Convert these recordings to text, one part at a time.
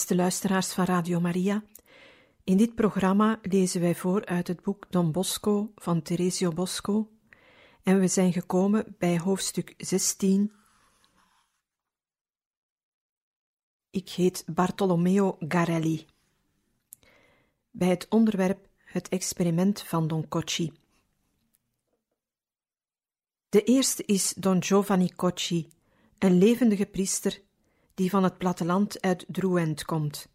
Beste luisteraars van Radio Maria, in dit programma lezen wij voor uit het boek Don Bosco van Teresio Bosco en we zijn gekomen bij hoofdstuk 16. Ik heet Bartolomeo Garelli. Bij het onderwerp Het experiment van Don Cocci. De eerste is Don Giovanni Cocci, een levendige priester die van het platteland uit Drouent komt.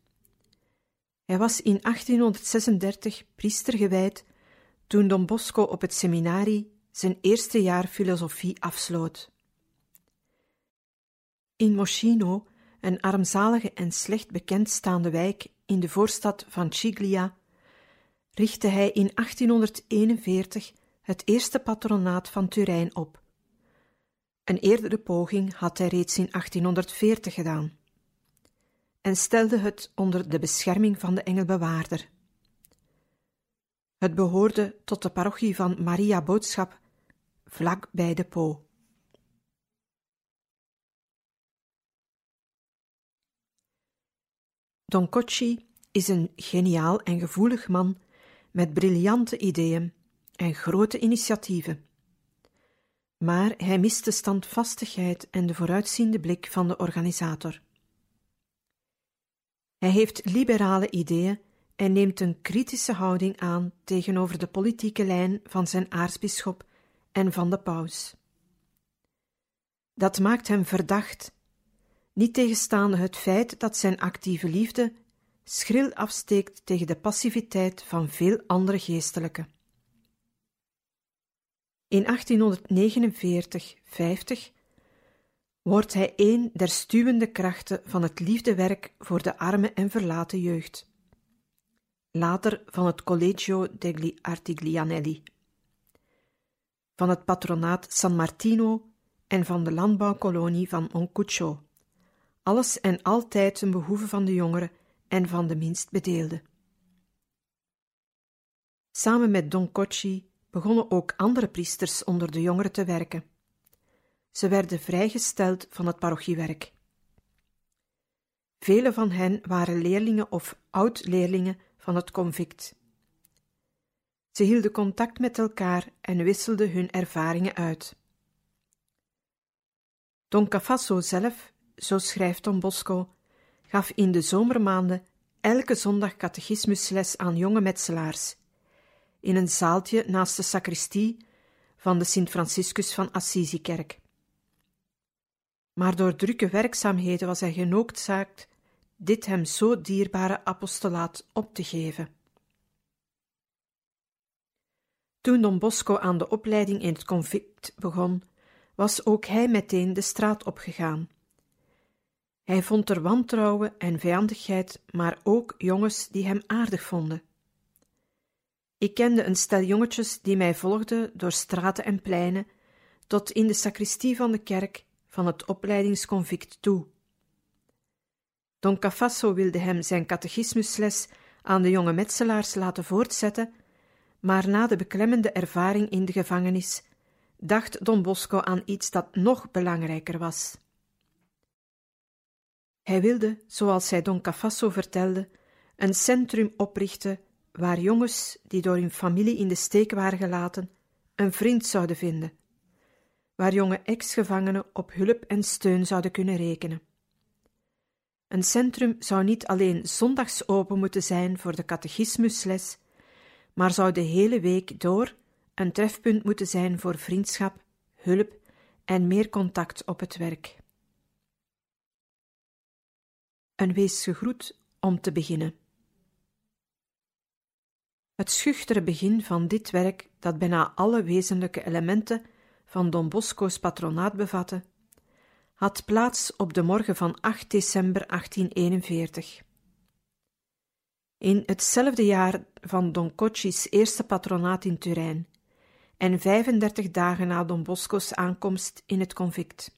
Hij was in 1836 priester gewijd toen Don Bosco op het seminarie zijn eerste jaar filosofie afsloot. In Moschino, een armzalige en slecht bekendstaande wijk in de voorstad van Ciglia, richtte hij in 1841 het eerste patronaat van Turijn op een eerdere poging had hij reeds in 1840 gedaan en stelde het onder de bescherming van de engelbewaarder. Het behoorde tot de parochie van Maria Boodschap, vlak bij de Po. Don Cocci is een geniaal en gevoelig man met briljante ideeën en grote initiatieven maar hij mist de standvastigheid en de vooruitziende blik van de organisator. Hij heeft liberale ideeën en neemt een kritische houding aan tegenover de politieke lijn van zijn aartsbisschop en van de paus. Dat maakt hem verdacht, niet tegenstaande het feit dat zijn actieve liefde schril afsteekt tegen de passiviteit van veel andere geestelijken. In 1849-50 wordt hij een der stuwende krachten van het liefdewerk voor de arme en verlaten jeugd. Later van het Collegio degli Artiglianelli, van het patronaat San Martino en van de landbouwkolonie van Moncuccio. Alles en altijd een behoeve van de jongeren en van de minst bedeelden. Samen met Don Cocci begonnen ook andere priesters onder de jongeren te werken. Ze werden vrijgesteld van het parochiewerk. Vele van hen waren leerlingen of oud-leerlingen van het convict. Ze hielden contact met elkaar en wisselden hun ervaringen uit. Don Cafasso zelf, zo schrijft Don Bosco, gaf in de zomermaanden elke zondag catechismusles aan jonge metselaars in een zaaltje naast de sacristie van de Sint-Franciscus van Assisi-kerk. Maar door drukke werkzaamheden was hij genoodzaakt dit hem zo dierbare apostolaat op te geven. Toen Don Bosco aan de opleiding in het convict begon, was ook hij meteen de straat opgegaan. Hij vond er wantrouwen en vijandigheid, maar ook jongens die hem aardig vonden. Ik kende een stel jongetjes die mij volgden door straten en pleinen, tot in de sacristie van de kerk van het opleidingsconvict toe. Don Cafasso wilde hem zijn catechismusles aan de jonge metselaars laten voortzetten, maar na de beklemmende ervaring in de gevangenis dacht Don Bosco aan iets dat nog belangrijker was. Hij wilde, zoals hij Don Cafasso vertelde, een centrum oprichten waar jongens die door hun familie in de steek waren gelaten, een vriend zouden vinden, waar jonge ex-gevangenen op hulp en steun zouden kunnen rekenen. Een centrum zou niet alleen zondags open moeten zijn voor de catechismusles, maar zou de hele week door een trefpunt moeten zijn voor vriendschap, hulp en meer contact op het werk. Een wees gegroet om te beginnen. Het schuchtere begin van dit werk, dat bijna alle wezenlijke elementen van Don Bosco's patronaat bevatte, had plaats op de morgen van 8 december 1841. In hetzelfde jaar van Don Cocci's eerste patronaat in Turijn en 35 dagen na Don Bosco's aankomst in het convict.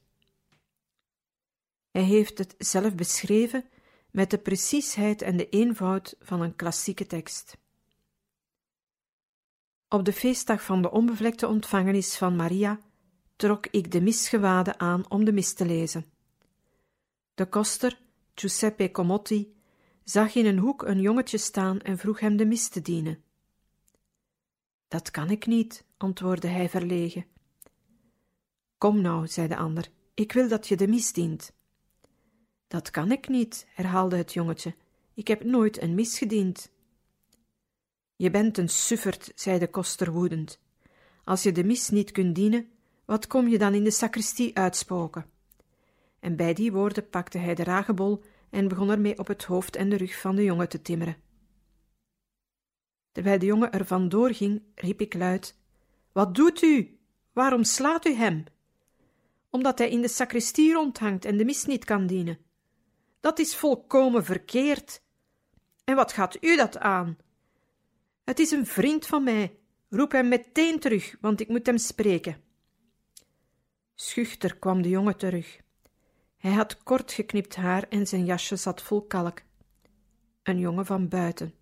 Hij heeft het zelf beschreven met de preciesheid en de eenvoud van een klassieke tekst. Op de feestdag van de onbevlekte ontvangenis van Maria trok ik de misgewaden aan om de mis te lezen. De koster, Giuseppe Comotti, zag in een hoek een jongetje staan en vroeg hem de mis te dienen. Dat kan ik niet, antwoordde hij verlegen. Kom nou, zei de ander, ik wil dat je de mis dient. Dat kan ik niet, herhaalde het jongetje. Ik heb nooit een mis gediend. Je bent een sufferd, zei de koster woedend. Als je de mis niet kunt dienen, wat kom je dan in de sacristie uitspoken? En bij die woorden pakte hij de ragebol en begon ermee op het hoofd en de rug van de jongen te timmeren. Terwijl de jongen er vandoor ging, riep ik luid: Wat doet u? Waarom slaat u hem? Omdat hij in de sacristie rondhangt en de mis niet kan dienen. Dat is volkomen verkeerd. En wat gaat u dat aan? Het is een vriend van mij. Roep hem meteen terug, want ik moet hem spreken. Schuchter kwam de jongen terug. Hij had kort geknipt haar en zijn jasje zat vol kalk. Een jongen van buiten.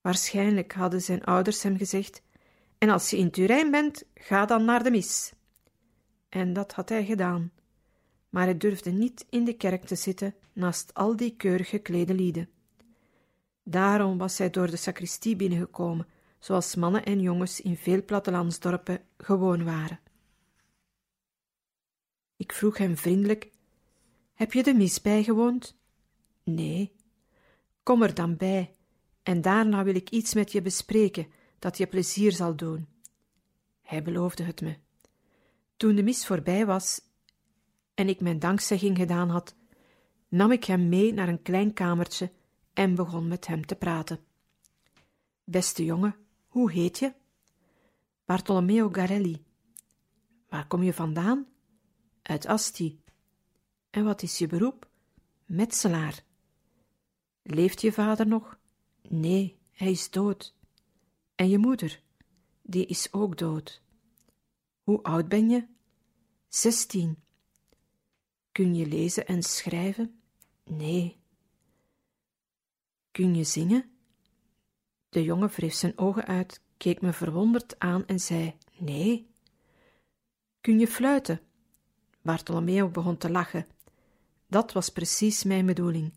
Waarschijnlijk hadden zijn ouders hem gezegd: En als je in Turijn bent, ga dan naar de mis. En dat had hij gedaan. Maar hij durfde niet in de kerk te zitten naast al die keurig geklede lieden. Daarom was hij door de sacristie binnengekomen, zoals mannen en jongens in veel plattelandsdorpen gewoon waren. Ik vroeg hem vriendelijk: Heb je de mis bijgewoond? Nee. Kom er dan bij, en daarna wil ik iets met je bespreken dat je plezier zal doen. Hij beloofde het me. Toen de mis voorbij was en ik mijn dankzegging gedaan had, nam ik hem mee naar een klein kamertje en begon met hem te praten. Beste jongen, hoe heet je? Bartolomeo Garelli. Waar kom je vandaan? Uit Asti. En wat is je beroep? Metselaar. Leeft je vader nog? Nee, hij is dood. En je moeder? Die is ook dood. Hoe oud ben je? Zestien. Kun je lezen en schrijven? Nee. Kun je zingen? De jongen wreef zijn ogen uit, keek me verwonderd aan en zei: Nee. Kun je fluiten? Bartolomeo begon te lachen. Dat was precies mijn bedoeling.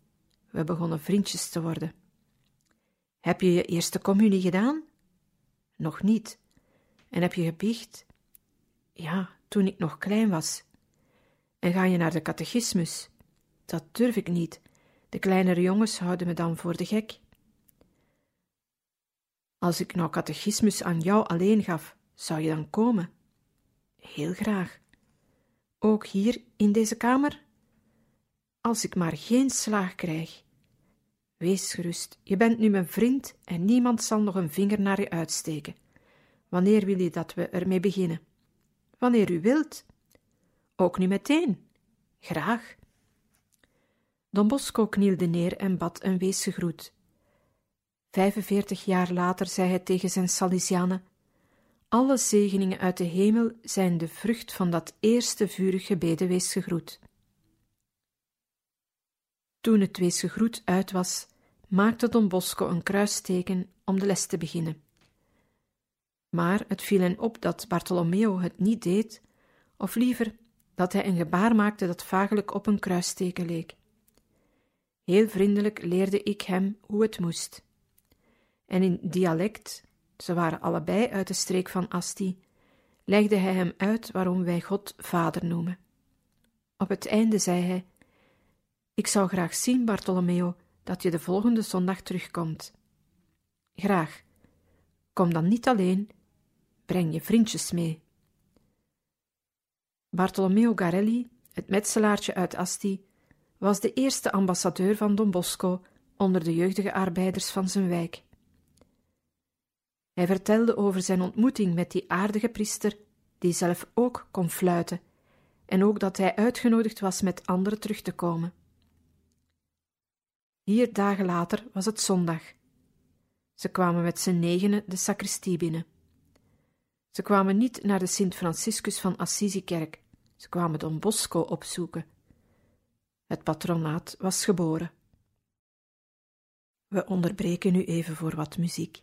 We begonnen vriendjes te worden. Heb je je eerste communie gedaan? Nog niet. En heb je gebiecht? Ja, toen ik nog klein was. En ga je naar de catechismus? Dat durf ik niet. De kleinere jongens houden me dan voor de gek. Als ik nou catechismus aan jou alleen gaf, zou je dan komen? Heel graag. Ook hier in deze kamer? Als ik maar geen slaag krijg. Wees gerust, je bent nu mijn vriend en niemand zal nog een vinger naar je uitsteken. Wanneer wil je dat we ermee beginnen? Wanneer u wilt. Ook nu meteen. Graag. Don Bosco knielde neer en bad een weesgegroet. Vijfenveertig jaar later zei hij tegen zijn Salesianen: Alle zegeningen uit de hemel zijn de vrucht van dat eerste vurig gebeden weesgegroet. Toen het weesgegroet uit was, maakte Don Bosco een kruisteken om de les te beginnen. Maar het viel hen op dat Bartolomeo het niet deed, of liever dat hij een gebaar maakte dat vagelijk op een kruisteken leek. Heel vriendelijk leerde ik hem hoe het moest. En in dialect, ze waren allebei uit de streek van Asti, legde hij hem uit waarom wij God Vader noemen. Op het einde zei hij: Ik zou graag zien, Bartolomeo, dat je de volgende zondag terugkomt. Graag. Kom dan niet alleen, breng je vriendjes mee. Bartolomeo Garelli, het metselaartje uit Asti, was de eerste ambassadeur van Don Bosco onder de jeugdige arbeiders van zijn wijk. Hij vertelde over zijn ontmoeting met die aardige priester die zelf ook kon fluiten, en ook dat hij uitgenodigd was met anderen terug te komen. Vier dagen later was het zondag. Ze kwamen met z'n negenen de sacristie binnen. Ze kwamen niet naar de Sint Franciscus van Assisi-kerk, ze kwamen Don Bosco opzoeken. Het patronaat was geboren. We onderbreken nu even voor wat muziek.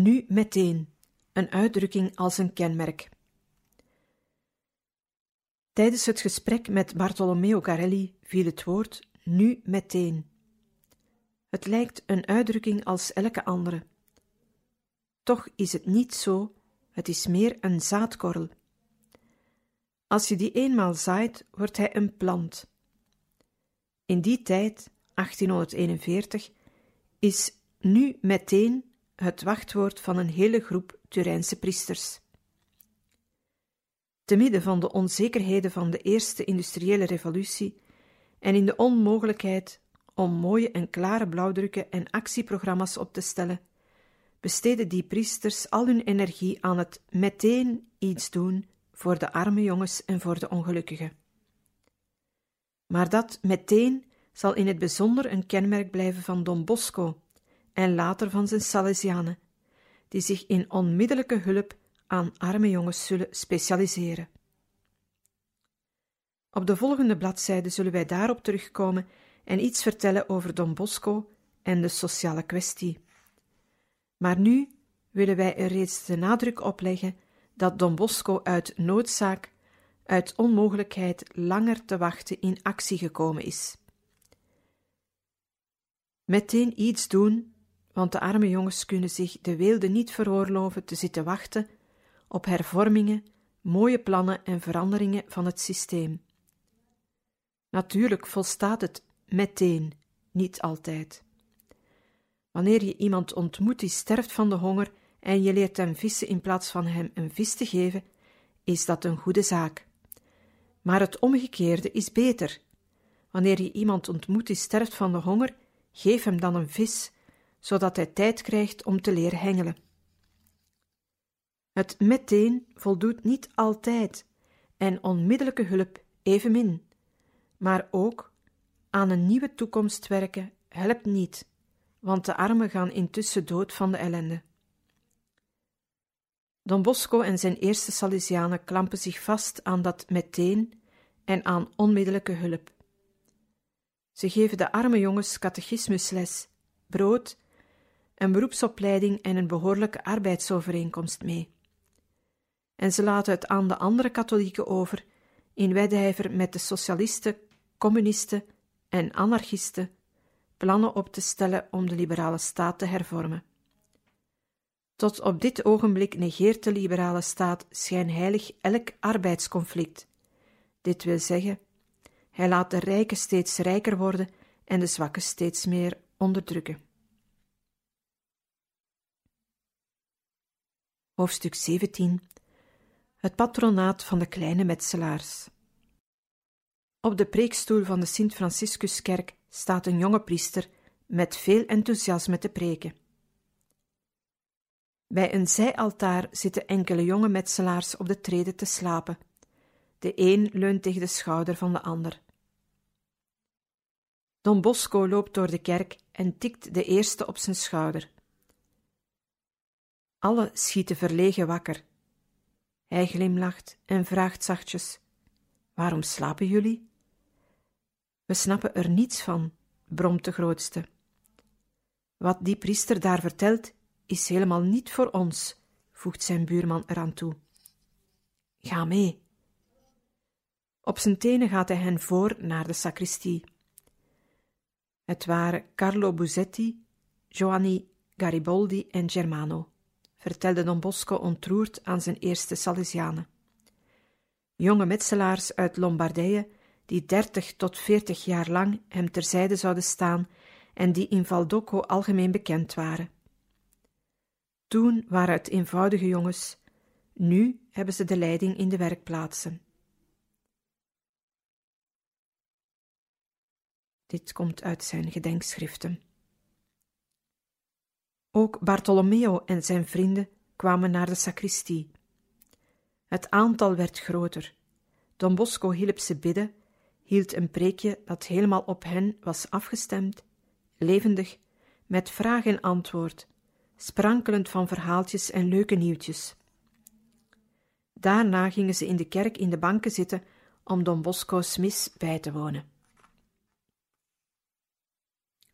Nu meteen, een uitdrukking als een kenmerk. Tijdens het gesprek met Bartolomeo Carelli viel het woord nu meteen. Het lijkt een uitdrukking als elke andere. Toch is het niet zo, het is meer een zaadkorrel. Als je die eenmaal zaait, wordt hij een plant. In die tijd, 1841, is nu meteen het wachtwoord van een hele groep Turijnse priesters. Te midden van de onzekerheden van de eerste industriële revolutie en in de onmogelijkheid om mooie en klare blauwdrukken en actieprogramma's op te stellen, besteden die priesters al hun energie aan het meteen iets doen voor de arme jongens en voor de ongelukkigen. Maar dat meteen zal in het bijzonder een kenmerk blijven van Don Bosco, en later van zijn Salesianen, die zich in onmiddellijke hulp aan arme jongens zullen specialiseren. Op de volgende bladzijde zullen wij daarop terugkomen en iets vertellen over Don Bosco en de sociale kwestie. Maar nu willen wij er reeds de nadruk op leggen dat Don Bosco uit noodzaak, uit onmogelijkheid langer te wachten in actie gekomen is. Meteen iets doen want de arme jongens kunnen zich de weelde niet veroorloven te zitten wachten op hervormingen, mooie plannen en veranderingen van het systeem. Natuurlijk volstaat het meteen, niet altijd. Wanneer je iemand ontmoet die sterft van de honger en je leert hem vissen in plaats van hem een vis te geven, is dat een goede zaak. Maar het omgekeerde is beter. Wanneer je iemand ontmoet die sterft van de honger, geef hem dan een vis zodat hij tijd krijgt om te leren hengelen. Het meteen voldoet niet altijd en onmiddellijke hulp evenmin, maar ook Aan een nieuwe toekomst werken helpt niet, want de armen gaan intussen dood van de ellende. Don Bosco en zijn eerste Salesianen klampen zich vast aan dat meteen en aan onmiddellijke hulp. Ze geven de arme jongens catechismusles, brood, een beroepsopleiding en een behoorlijke arbeidsovereenkomst mee. En ze laten het aan de andere katholieken over in wedijver met de socialisten, communisten en anarchisten plannen op te stellen om de liberale staat te hervormen. Tot op dit ogenblik negeert de liberale staat schijnheilig elk arbeidsconflict. Dit wil zeggen, hij laat de rijken steeds rijker worden en de zwakken steeds meer onderdrukken. Hoofdstuk 17 Het patronaat van de kleine metselaars. Op de preekstoel van de Sint-Franciscuskerk staat een jonge priester met veel enthousiasme te preken. Bij een zijaltaar zitten enkele jonge metselaars op de treden te slapen. De een leunt tegen de schouder van de ander. Don Bosco loopt door de kerk en tikt de eerste op zijn schouder. Alle schieten verlegen wakker. Hij glimlacht en vraagt zachtjes: Waarom slapen jullie? We snappen er niets van, bromt de grootste. Wat die priester daar vertelt, is helemaal niet voor ons, voegt zijn buurman eraan toe. Ga mee. Op zijn tenen gaat hij hen voor naar de sacristie. Het waren Carlo Buzetti, Giovanni Garibaldi en Germano, vertelde Don Bosco ontroerd aan zijn eerste Salesianen. Jonge metselaars uit Lombardije, die dertig tot veertig jaar lang hem terzijde zouden staan en die in Valdocco algemeen bekend waren. Toen waren het eenvoudige jongens, nu hebben ze de leiding in de werkplaatsen. Dit komt uit zijn gedenkschriften. Ook Bartolomeo en zijn vrienden kwamen naar de sacristie. Het aantal werd groter. Don Bosco hielp ze bidden, hield een preekje dat helemaal op hen was afgestemd, levendig, met vraag en antwoord, sprankelend van verhaaltjes en leuke nieuwtjes. Daarna gingen ze in de kerk in de banken zitten om Don Bosco's mis bij te wonen.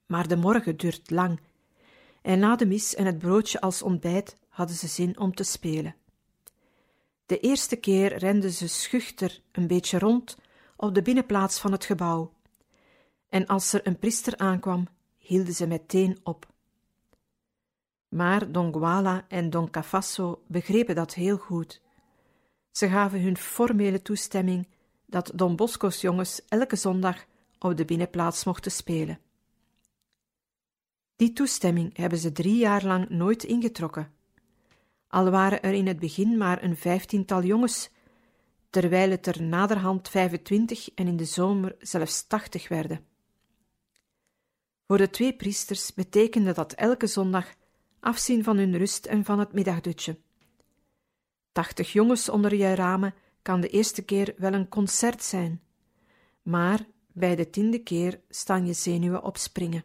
Maar de morgen duurt lang, en na de mis en het broodje als ontbijt hadden ze zin om te spelen. De eerste keer renden ze schuchter een beetje rond op de binnenplaats van het gebouw, en als er een priester aankwam, hielden ze meteen op. Maar Don Guala en Don Cafasso begrepen dat heel goed. Ze gaven hun formele toestemming dat Don Bosco's jongens elke zondag op de binnenplaats mochten spelen. Die toestemming hebben ze drie jaar lang nooit ingetrokken. Al waren er in het begin maar een vijftiental jongens, terwijl het er naderhand 25 en in de zomer zelfs 80 werden. Voor de twee priesters betekende dat elke zondag afzien van hun rust en van het middagdutje. Tachtig jongens onder je ramen kan de eerste keer wel een concert zijn, maar bij de tiende keer staan je zenuwen op springen.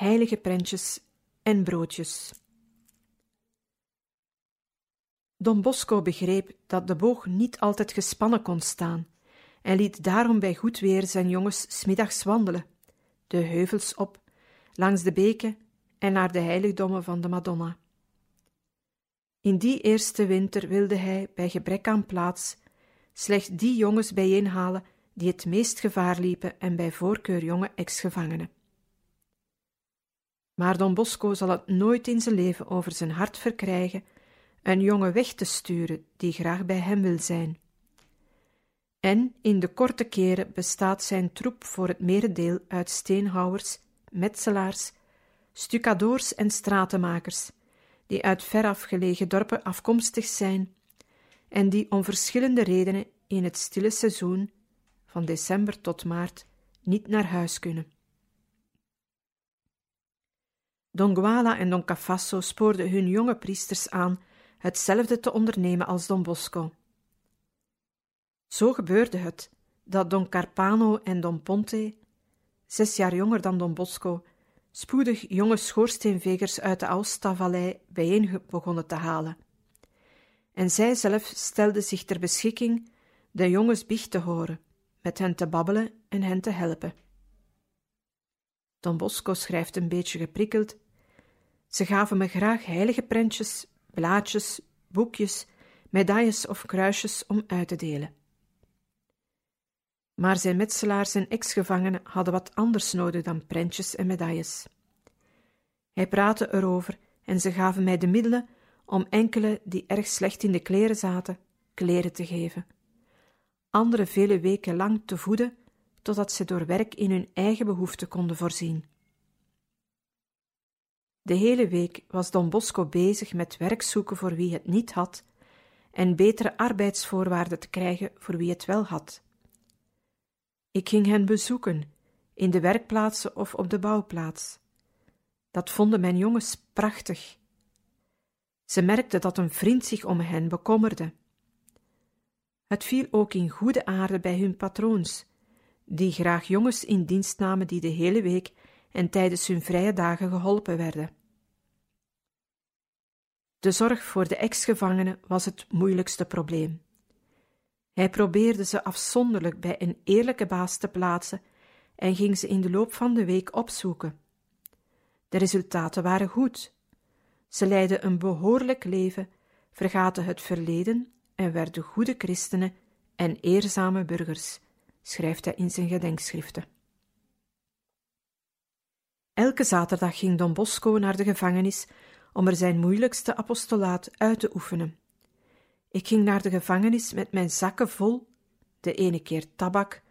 Heilige prentjes en broodjes. Don Bosco begreep dat de boog niet altijd gespannen kon staan en liet daarom bij goed weer zijn jongens smiddags wandelen, de heuvels op, langs de beken en naar de heiligdommen van de Madonna. In die eerste winter wilde hij, bij gebrek aan plaats, slechts die jongens bijeenhalen die het meest gevaar liepen en bij voorkeur jonge ex-gevangenen. Maar Don Bosco zal het nooit in zijn leven over zijn hart verkrijgen een jongen weg te sturen die graag bij hem wil zijn. En in de korte keren bestaat zijn troep voor het merendeel uit steenhouwers, metselaars, stucadoors en stratenmakers, die uit verafgelegen dorpen afkomstig zijn en die om verschillende redenen in het stille seizoen, van december tot maart, niet naar huis kunnen. Don Guala en Don Cafasso spoorden hun jonge priesters aan hetzelfde te ondernemen als Don Bosco. Zo gebeurde het dat Don Carpano en Don Ponte, zes jaar jonger dan Don Bosco, spoedig jonge schoorsteenvegers uit de Aosta-vallei bijeen begonnen te halen. En zij zelf stelde zich ter beschikking de jongens biecht te horen, met hen te babbelen en hen te helpen. Don Bosco schrijft een beetje geprikkeld. Ze gaven me graag heilige prentjes, blaadjes, boekjes, medailles of kruisjes om uit te delen. Maar zijn metselaars en ex-gevangenen hadden wat anders nodig dan prentjes en medailles. Hij praatte erover en ze gaven mij de middelen om enkele die erg slecht in de kleren zaten, kleren te geven. Anderen vele weken lang te voeden, totdat ze door werk in hun eigen behoeften konden voorzien. De hele week was Don Bosco bezig met werk zoeken voor wie het niet had en betere arbeidsvoorwaarden te krijgen voor wie het wel had. Ik ging hen bezoeken, in de werkplaatsen of op de bouwplaats. Dat vonden mijn jongens prachtig. Ze merkten dat een vriend zich om hen bekommerde. Het viel ook in goede aarde bij hun patroons, die graag jongens in dienst namen die de hele week en tijdens hun vrije dagen geholpen werden. De zorg voor de ex-gevangenen was het moeilijkste probleem. Hij probeerde ze afzonderlijk bij een eerlijke baas te plaatsen en ging ze in de loop van de week opzoeken. De resultaten waren goed. Ze leidden een behoorlijk leven, vergaten het verleden en werden goede christenen en eerzame burgers, schrijft hij in zijn gedenkschriften. Elke zaterdag ging Don Bosco naar de gevangenis om er zijn moeilijkste apostolaat uit te oefenen. Ik ging naar de gevangenis met mijn zakken vol, de ene keer tabak,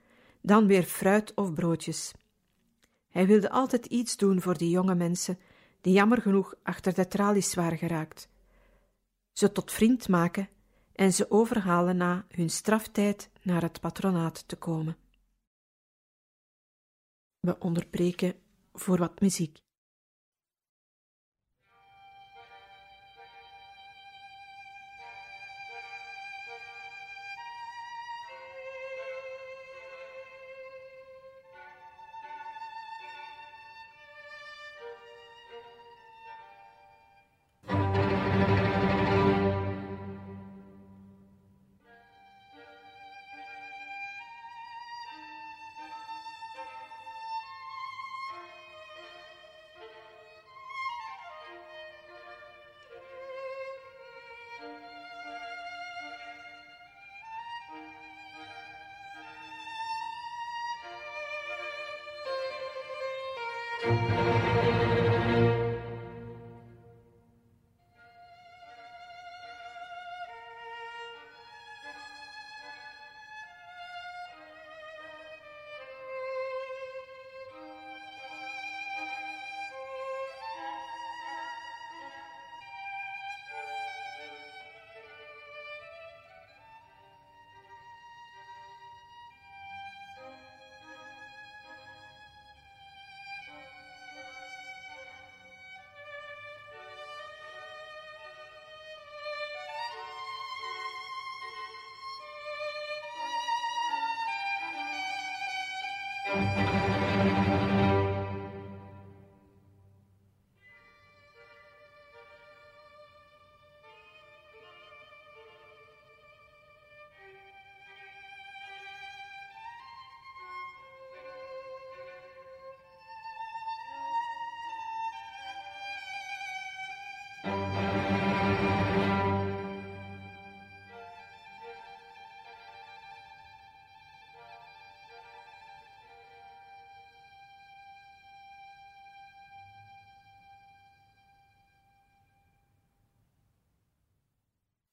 dan weer fruit of broodjes. Hij wilde altijd iets doen voor die jonge mensen die jammer genoeg achter de tralies waren geraakt. Ze tot vriend maken en ze overhalen na hun straftijd naar het patronaat te komen. We onderbreken voor wat muziek.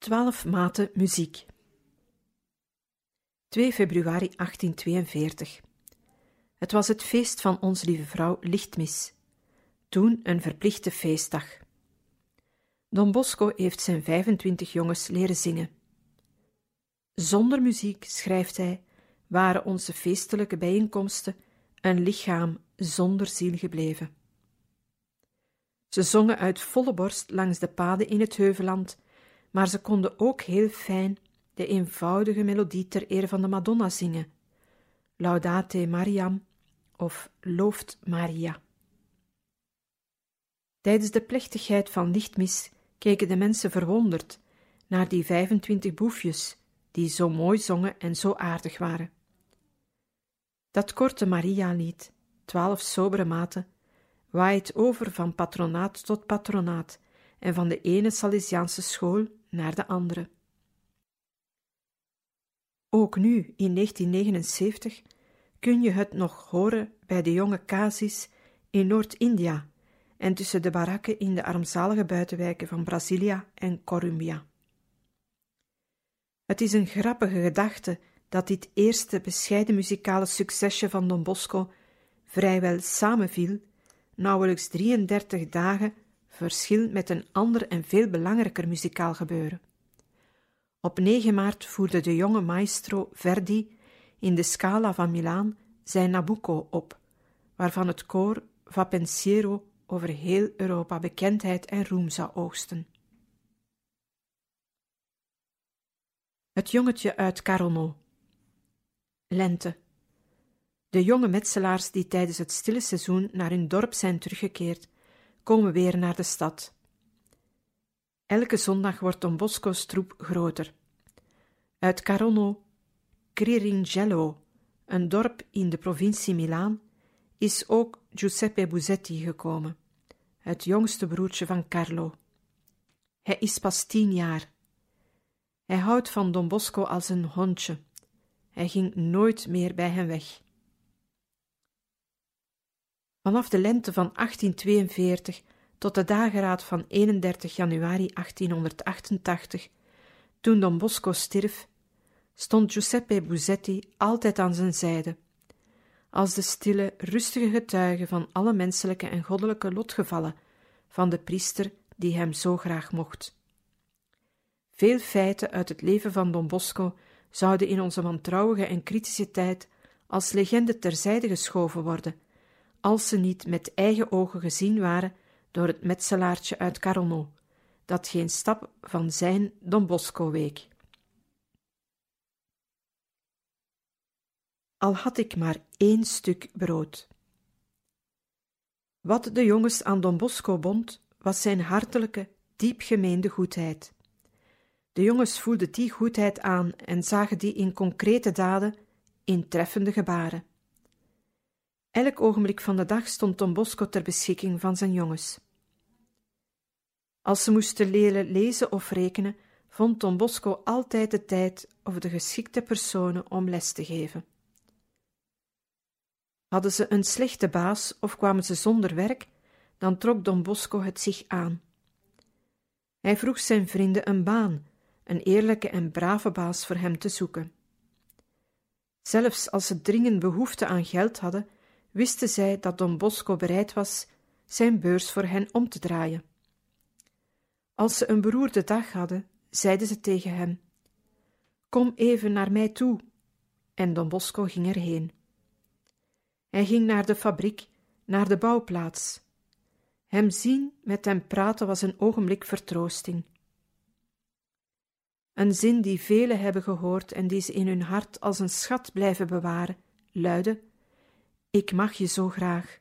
Twaalf maten muziek. 2 februari 1842. Het was het feest van onze lieve vrouw Lichtmis, toen een verplichte feestdag. Don Bosco heeft zijn 25 jongens leren zingen. Zonder muziek, schrijft hij, waren onze feestelijke bijeenkomsten een lichaam zonder ziel gebleven. Ze zongen uit volle borst langs de paden in het heuvelland maar ze konden ook heel fijn de eenvoudige melodie ter eer van de Madonna zingen, Laudate Mariam of Looft Maria. Tijdens de plechtigheid van lichtmis keken de mensen verwonderd naar die 25 boefjes die zo mooi zongen en zo aardig waren. Dat korte Maria-lied, twaalf sobere maten, waait over van patronaat tot patronaat en van de ene Salesiaanse school naar de andere. Ook nu, in 1979, kun je het nog horen bij de jonge Kazis in Noord-India en tussen de barakken in de armzalige buitenwijken van Brasilia en Columbia. Het is een grappige gedachte dat dit eerste bescheiden muzikale succesje van Don Bosco vrijwel samenviel, nauwelijks 33 dagen verschil met een ander en veel belangrijker muzikaal gebeuren. Op 9 maart voerde de jonge maestro Verdi in de Scala van Milaan zijn Nabucco op, waarvan het koor Va Pensiero over heel Europa bekendheid en roem zou oogsten. Het jongetje uit Carono. Lente. De jonge metselaars die tijdens het stille seizoen naar hun dorp zijn teruggekeerd, komen weer naar de stad. Elke zondag wordt Don Bosco's troep groter. Uit Carono, Criringello, een dorp in de provincie Milaan, is ook Giuseppe Buzetti gekomen, het jongste broertje van Carlo. Hij is pas tien jaar. Hij houdt van Don Bosco als een hondje. Hij ging nooit meer bij hem weg. Vanaf de lente van 1842 tot de dageraad van 31 januari 1888, toen Don Bosco stierf, stond Giuseppe Buzetti altijd aan zijn zijde, als de stille, rustige getuige van alle menselijke en goddelijke lotgevallen van de priester die hem zo graag mocht. Veel feiten uit het leven van Don Bosco zouden in onze wantrouwige en kritische tijd als legende terzijde geschoven worden, als ze niet met eigen ogen gezien waren door het metselaartje uit Carono, dat geen stap van zijn Don Bosco week. Al had ik maar één stuk brood. Wat de jongens aan Don Bosco bond, was zijn hartelijke, diepgemeende goedheid. De jongens voelden die goedheid aan en zagen die in concrete daden, in treffende gebaren. Elk ogenblik van de dag stond Don Bosco ter beschikking van zijn jongens. Als ze moesten leren lezen of rekenen, vond Don Bosco altijd de tijd of de geschikte personen om les te geven. Hadden ze een slechte baas of kwamen ze zonder werk, dan trok Don Bosco het zich aan. Hij vroeg zijn vrienden een baan, een eerlijke en brave baas voor hem te zoeken. Zelfs als ze dringend behoefte aan geld hadden, wisten zij dat Don Bosco bereid was zijn beurs voor hen om te draaien. Als ze een beroerde dag hadden, zeiden ze tegen hem: Kom even naar mij toe. En Don Bosco ging erheen. Hij ging naar de fabriek, naar de bouwplaats. Hem zien, met hem praten was een ogenblik vertroosting. Een zin die velen hebben gehoord en die ze in hun hart als een schat blijven bewaren, luidde: Ik mag je zo graag.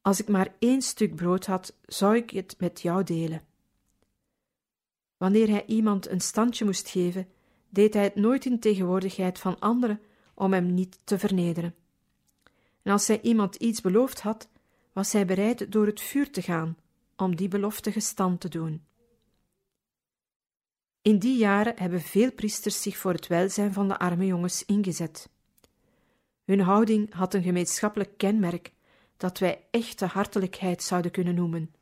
Als ik maar één stuk brood had, zou ik het met jou delen. Wanneer hij iemand een standje moest geven, deed hij het nooit in tegenwoordigheid van anderen om hem niet te vernederen. En als hij iemand iets beloofd had, was hij bereid door het vuur te gaan om die belofte gestand te doen. In die jaren hebben veel priesters zich voor het welzijn van de arme jongens ingezet. Hun houding had een gemeenschappelijk kenmerk dat wij echte hartelijkheid zouden kunnen noemen.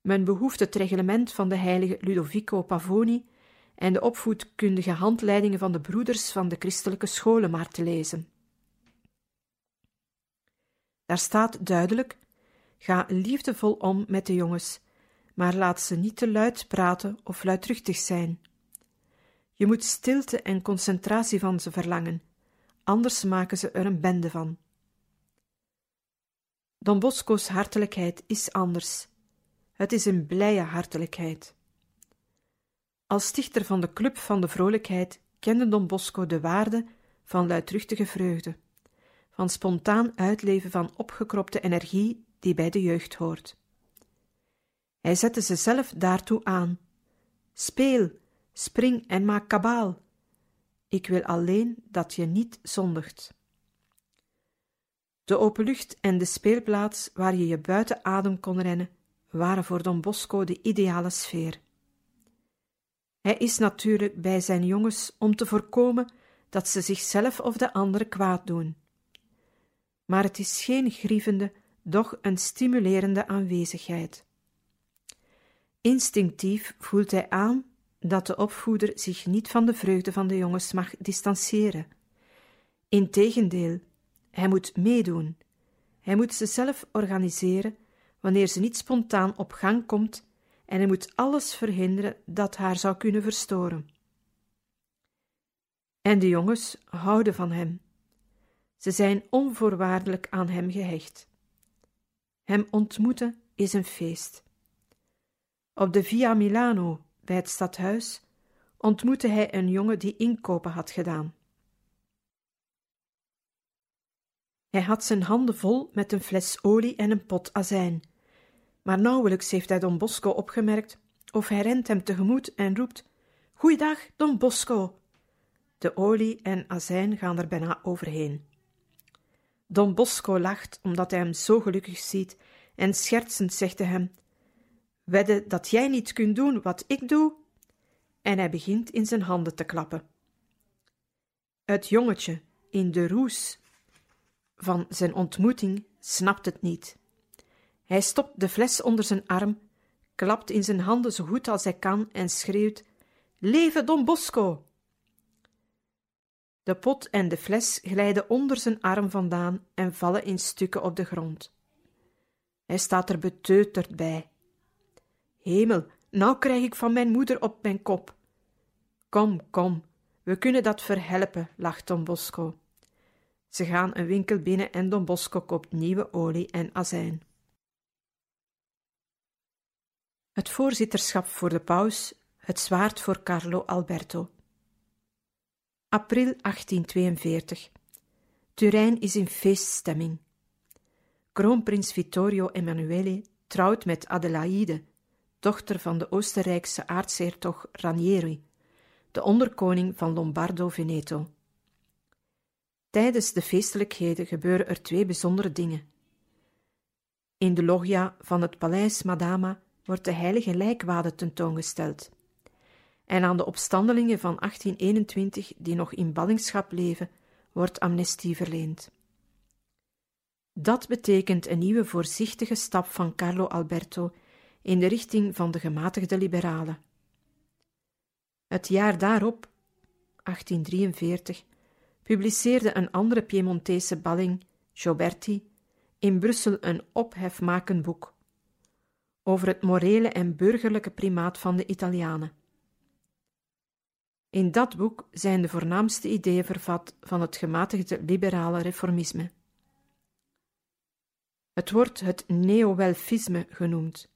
Men behoeft het reglement van de heilige Ludovico Pavoni en de opvoedkundige handleidingen van de broeders van de christelijke scholen maar te lezen. Daar staat duidelijk: ga liefdevol om met de jongens, maar laat ze niet te luid praten of luidruchtig zijn. Je moet stilte en concentratie van ze verlangen, anders maken ze er een bende van. Don Bosco's hartelijkheid is anders. Het is een blije hartelijkheid. Als stichter van de Club van de Vrolijkheid kende Don Bosco de waarde van luidruchtige vreugde, van spontaan uitleven van opgekropte energie die bij de jeugd hoort. Hij zette ze zelf daartoe aan. Speel, spring en maak kabaal. Ik wil alleen dat je niet zondigt. De open lucht en de speelplaats waar je je buiten adem kon rennen, waren voor Don Bosco de ideale sfeer. Hij is natuurlijk bij zijn jongens om te voorkomen dat ze zichzelf of de anderen kwaad doen. Maar het is geen grievende, doch een stimulerende aanwezigheid. Instinctief voelt hij aan dat de opvoeder zich niet van de vreugde van de jongens mag distancieren. Integendeel, hij moet meedoen. Hij moet ze zelf organiseren wanneer ze niet spontaan op gang komt en hij moet alles verhinderen dat haar zou kunnen verstoren. En de jongens houden van hem. Ze zijn onvoorwaardelijk aan hem gehecht. Hem ontmoeten is een feest. Op de Via Milano, bij het stadhuis, ontmoette hij een jongen die inkopen had gedaan. Hij had zijn handen vol met een fles olie en een pot azijn, maar nauwelijks heeft hij Don Bosco opgemerkt of hij rent hem tegemoet en roept: Goeiedag, Don Bosco! De olie en azijn gaan er bijna overheen. Don Bosco lacht omdat hij hem zo gelukkig ziet en schertsend zegt hij hem: Wedde dat jij niet kunt doen wat ik doe? En hij begint in zijn handen te klappen. Het jongetje in de roes van zijn ontmoeting snapt het niet. Hij stopt de fles onder zijn arm, klapt in zijn handen zo goed als hij kan en schreeuwt: Leven Don Bosco! De pot en de fles glijden onder zijn arm vandaan en vallen in stukken op de grond. Hij staat er beteuterd bij. Hemel, nou krijg ik van mijn moeder op mijn kop. Kom, kom, we kunnen dat verhelpen, lacht Don Bosco. Ze gaan een winkel binnen en Don Bosco koopt nieuwe olie en azijn. Het voorzitterschap voor de paus, het zwaard voor Carlo Alberto. April 1842. Turijn is in feeststemming. Kroonprins Vittorio Emanuele trouwt met Adelaide, dochter van de Oostenrijkse aartshertog Ranieri, de onderkoning van Lombardo-Veneto. Tijdens de feestelijkheden gebeuren er twee bijzondere dingen. In de loggia van het paleis Madama wordt de heilige lijkwade tentoongesteld. En aan de opstandelingen van 1821 die nog in ballingschap leven, wordt amnestie verleend. Dat betekent een nieuwe voorzichtige stap van Carlo Alberto in de richting van de gematigde liberalen. Het jaar daarop, 1843, publiceerde een andere Piemontese balling, Gioberti, in Brussel een ophefmakend boek over het morele en burgerlijke primaat van de Italianen. In dat boek zijn de voornaamste ideeën vervat van het gematigde liberale reformisme. Het wordt het neo-welfisme genoemd.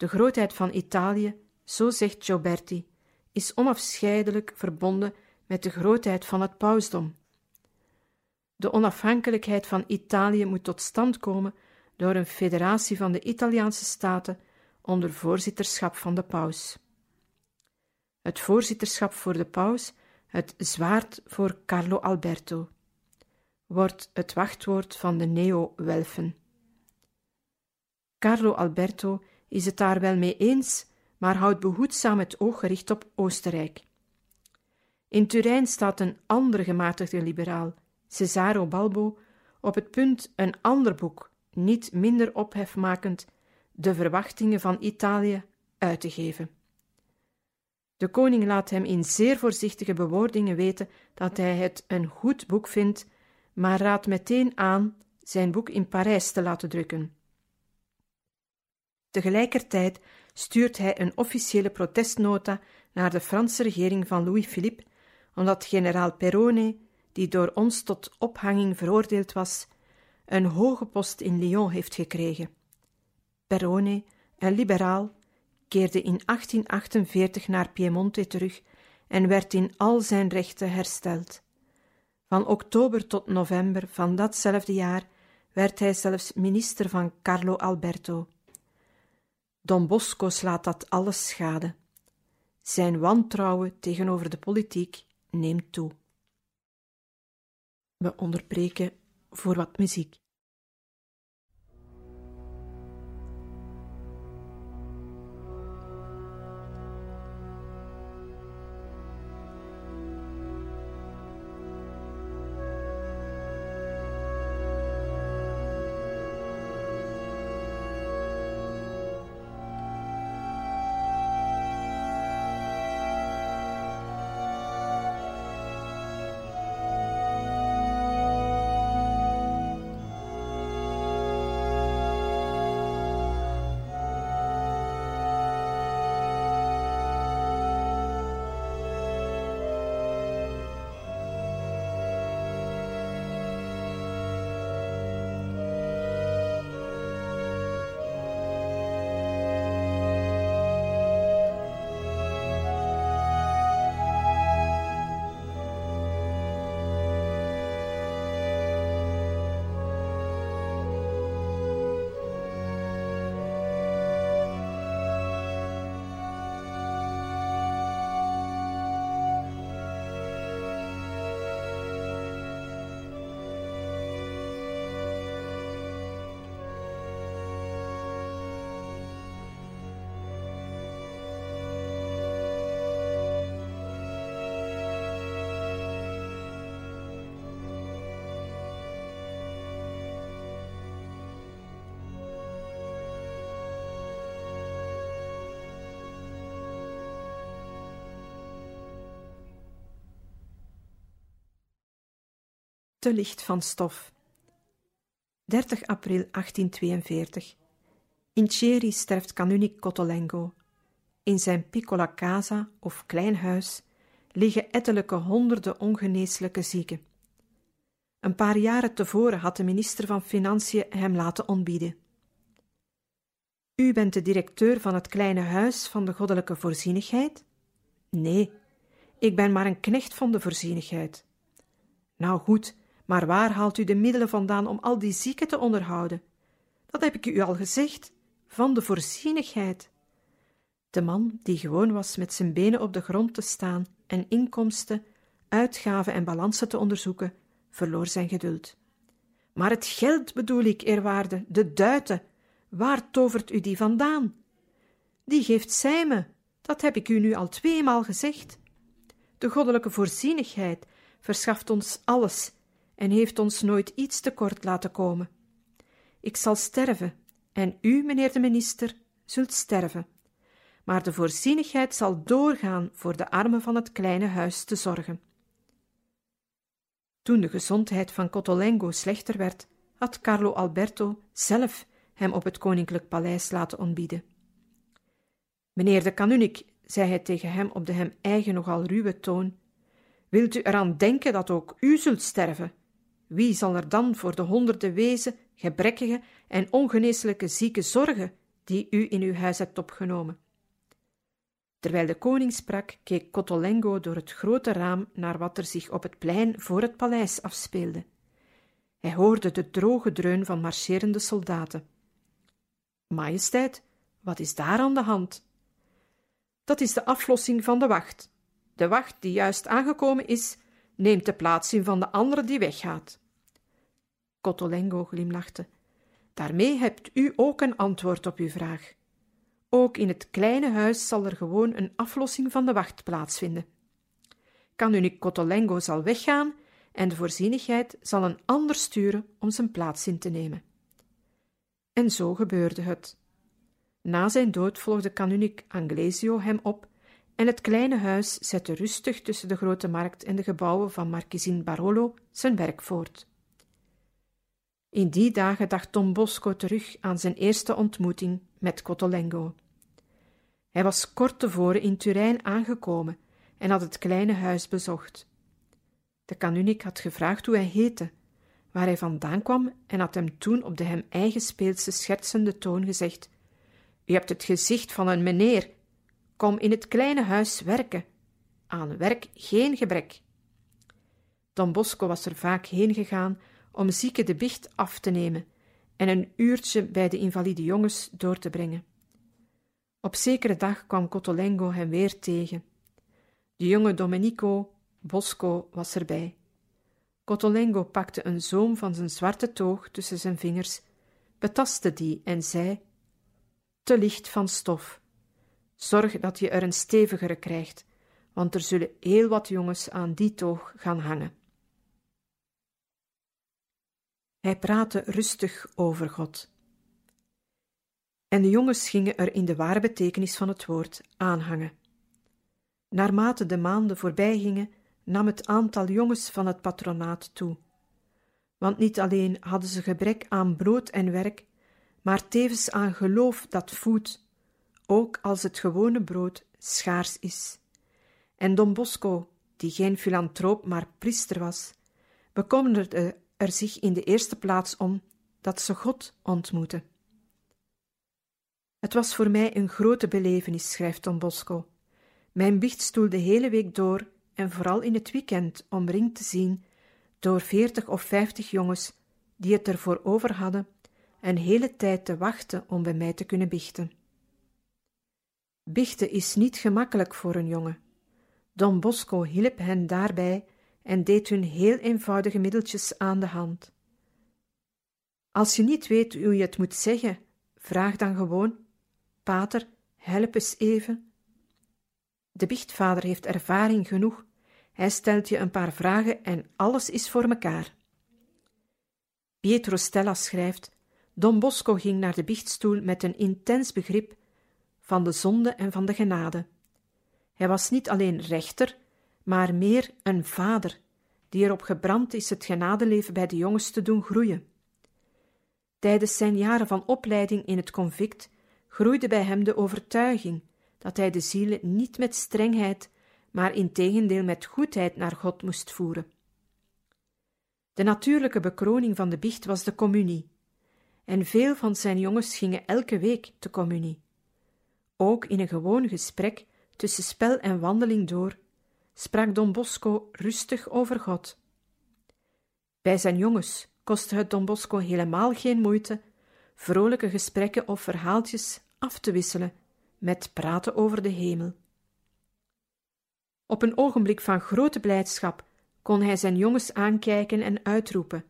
De grootheid van Italië, zo zegt Gioberti, is onafscheidelijk verbonden met de grootheid van het pausdom. De onafhankelijkheid van Italië moet tot stand komen door een federatie van de Italiaanse staten onder voorzitterschap van de paus. Het voorzitterschap voor de paus, het zwaard voor Carlo Alberto, wordt het wachtwoord van de neo-welfen. Carlo Alberto is het daar wel mee eens, maar houdt behoedzaam het oog gericht op Oostenrijk. In Turijn staat een andere gematigde liberaal, Cesaro Balbo, op het punt een ander boek, niet minder ophefmakend, de verwachtingen van Italië uit te geven. De koning laat hem in zeer voorzichtige bewoordingen weten dat hij het een goed boek vindt, maar raadt meteen aan zijn boek in Parijs te laten drukken. Tegelijkertijd stuurt hij een officiële protestnota naar de Franse regering van Louis-Philippe, omdat generaal Perrone, die door ons tot ophanging veroordeeld was, een hoge post in Lyon heeft gekregen. Perrone, een liberaal, keerde in 1848 naar Piemonte terug en werd in al zijn rechten hersteld. Van oktober tot november van datzelfde jaar werd hij zelfs minister van Carlo Alberto. Don Bosco slaat dat alles schade. Zijn wantrouwen tegenover de politiek neemt toe. We onderbreken voor wat muziek. Te licht van stof. 30 april 1842. In Chieri sterft kanunik Cotolengo. In zijn piccola casa of klein huis liggen ettelijke honderden ongeneeslijke zieken. Een paar jaren tevoren had de minister van Financiën hem laten ontbieden. U bent de directeur van het kleine huis van de goddelijke voorzienigheid? Nee, ik ben maar een knecht van de voorzienigheid. Nou goed, maar waar haalt u de middelen vandaan om al die zieken te onderhouden? Dat heb ik u al gezegd, van de voorzienigheid. De man, die gewoon was met zijn benen op de grond te staan en inkomsten, uitgaven en balansen te onderzoeken, verloor zijn geduld. Maar het geld bedoel ik, eerwaarde, de duiten, waar tovert u die vandaan? Die geeft zij me, dat heb ik u nu al tweemaal gezegd. De goddelijke voorzienigheid verschaft ons alles en heeft ons nooit iets tekort laten komen. Ik zal sterven, en u, meneer de minister, zult sterven. Maar de voorzienigheid zal doorgaan voor de armen van het kleine huis te zorgen. Toen de gezondheid van Cotolengo slechter werd, had Carlo Alberto zelf hem op het koninklijk paleis laten ontbieden. Meneer de kanunik, zei hij tegen hem op de hem eigen nogal ruwe toon, wilt u eraan denken dat ook u zult sterven? Wie zal er dan voor de honderden wezen, gebrekkige en ongeneeslijke zieken zorgen die u in uw huis hebt opgenomen? Terwijl de koning sprak, keek Cotolengo door het grote raam naar wat er zich op het plein voor het paleis afspeelde. Hij hoorde de droge dreun van marcherende soldaten. Majesteit, wat is daar aan de hand? Dat is de aflossing van de wacht. De wacht die juist aangekomen is, neemt de plaats in van de andere die weggaat. Cotolengo glimlachte. Daarmee hebt u ook een antwoord op uw vraag. Ook in het kleine huis zal er gewoon een aflossing van de wacht plaatsvinden. Kanunik Cotolengo zal weggaan en de voorzienigheid zal een ander sturen om zijn plaats in te nemen. En zo gebeurde het. Na zijn dood volgde kanunik Anglesio hem op en het kleine huis zette rustig tussen de grote markt en de gebouwen van markiezin Barolo zijn werk voort. In die dagen dacht Don Bosco terug aan zijn eerste ontmoeting met Cotolengo. Hij was kort tevoren in Turijn aangekomen en had het kleine huis bezocht. De kanunik had gevraagd hoe hij heette, waar hij vandaan kwam en had hem toen op de hem eigen speelse schertsende toon gezegd: U hebt het gezicht van een meneer. Kom in het kleine huis werken. Aan werk geen gebrek. Don Bosco was er vaak heen gegaan om zieken de bicht af te nemen en een uurtje bij de invalide jongens door te brengen. Op zekere dag kwam Cotolengo hem weer tegen. De jonge Domenico Bosco was erbij. Cotolengo pakte een zoom van zijn zwarte toog tussen zijn vingers, betastte die en zei: Te licht van stof. Zorg dat je er een stevigere krijgt, want er zullen heel wat jongens aan die toog gaan hangen. Hij praatte rustig over God. En de jongens gingen er in de ware betekenis van het woord aanhangen. Naarmate de maanden voorbij gingen, nam het aantal jongens van het patronaat toe. Want niet alleen hadden ze gebrek aan brood en werk, maar tevens aan geloof dat voedt, ook als het gewone brood schaars is. En Don Bosco, die geen filantroop maar priester was, bekommerde er zich in de eerste plaats om dat ze God ontmoeten. Het was voor mij een grote belevenis, schrijft Don Bosco, mijn biechtstoel de hele week door en vooral in het weekend omringd te zien door veertig of vijftig jongens die het ervoor over hadden een hele tijd te wachten om bij mij te kunnen biechten. Bichten is niet gemakkelijk voor een jongen. Don Bosco hielp hen daarbij en deed hun heel eenvoudige middeltjes aan de hand. Als je niet weet hoe je het moet zeggen, vraag dan gewoon: Pater, help eens even. De biechtvader heeft ervaring genoeg. Hij stelt je een paar vragen en alles is voor mekaar. Pietro Stella schrijft: Don Bosco ging naar de biechtstoel met een intens begrip van de zonde en van de genade. Hij was niet alleen rechter, maar meer een vader, die erop gebrand is het genadeleven bij de jongens te doen groeien. Tijdens zijn jaren van opleiding in het convict groeide bij hem de overtuiging dat hij de zielen niet met strengheid, maar integendeel met goedheid naar God moest voeren. De natuurlijke bekroning van de biecht was de communie, en veel van zijn jongens gingen elke week te communie. Ook in een gewoon gesprek tussen spel en wandeling door sprak Don Bosco rustig over God. Bij zijn jongens kostte het Don Bosco helemaal geen moeite vrolijke gesprekken of verhaaltjes af te wisselen met praten over de hemel. Op een ogenblik van grote blijdschap kon hij zijn jongens aankijken en uitroepen: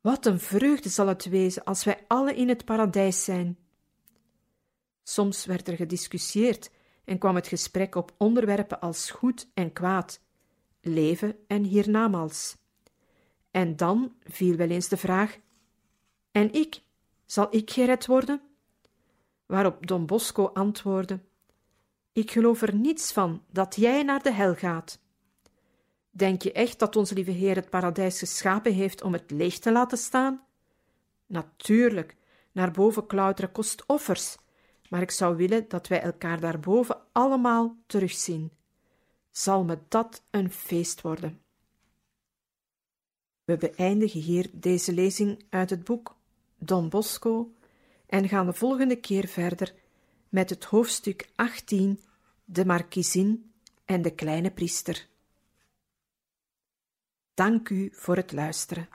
Wat een vreugde zal het wezen als wij alle in het paradijs zijn! Soms werd er gediscussieerd en kwam het gesprek op onderwerpen als goed en kwaad, leven en hiernamaals. En dan viel wel eens de vraag: En ik, zal ik gered worden? Waarop Don Bosco antwoordde: Ik geloof er niets van dat jij naar de hel gaat. Denk je echt dat onze lieve Heer het paradijs geschapen heeft om het leeg te laten staan? Natuurlijk, naar boven klauteren kost offers, maar ik zou willen dat wij elkaar daarboven allemaal terugzien. Zal me dat een feest worden? We beëindigen hier deze lezing uit het boek Don Bosco en gaan de volgende keer verder met het hoofdstuk 18, de markiezin en de kleine priester. Dank u voor het luisteren.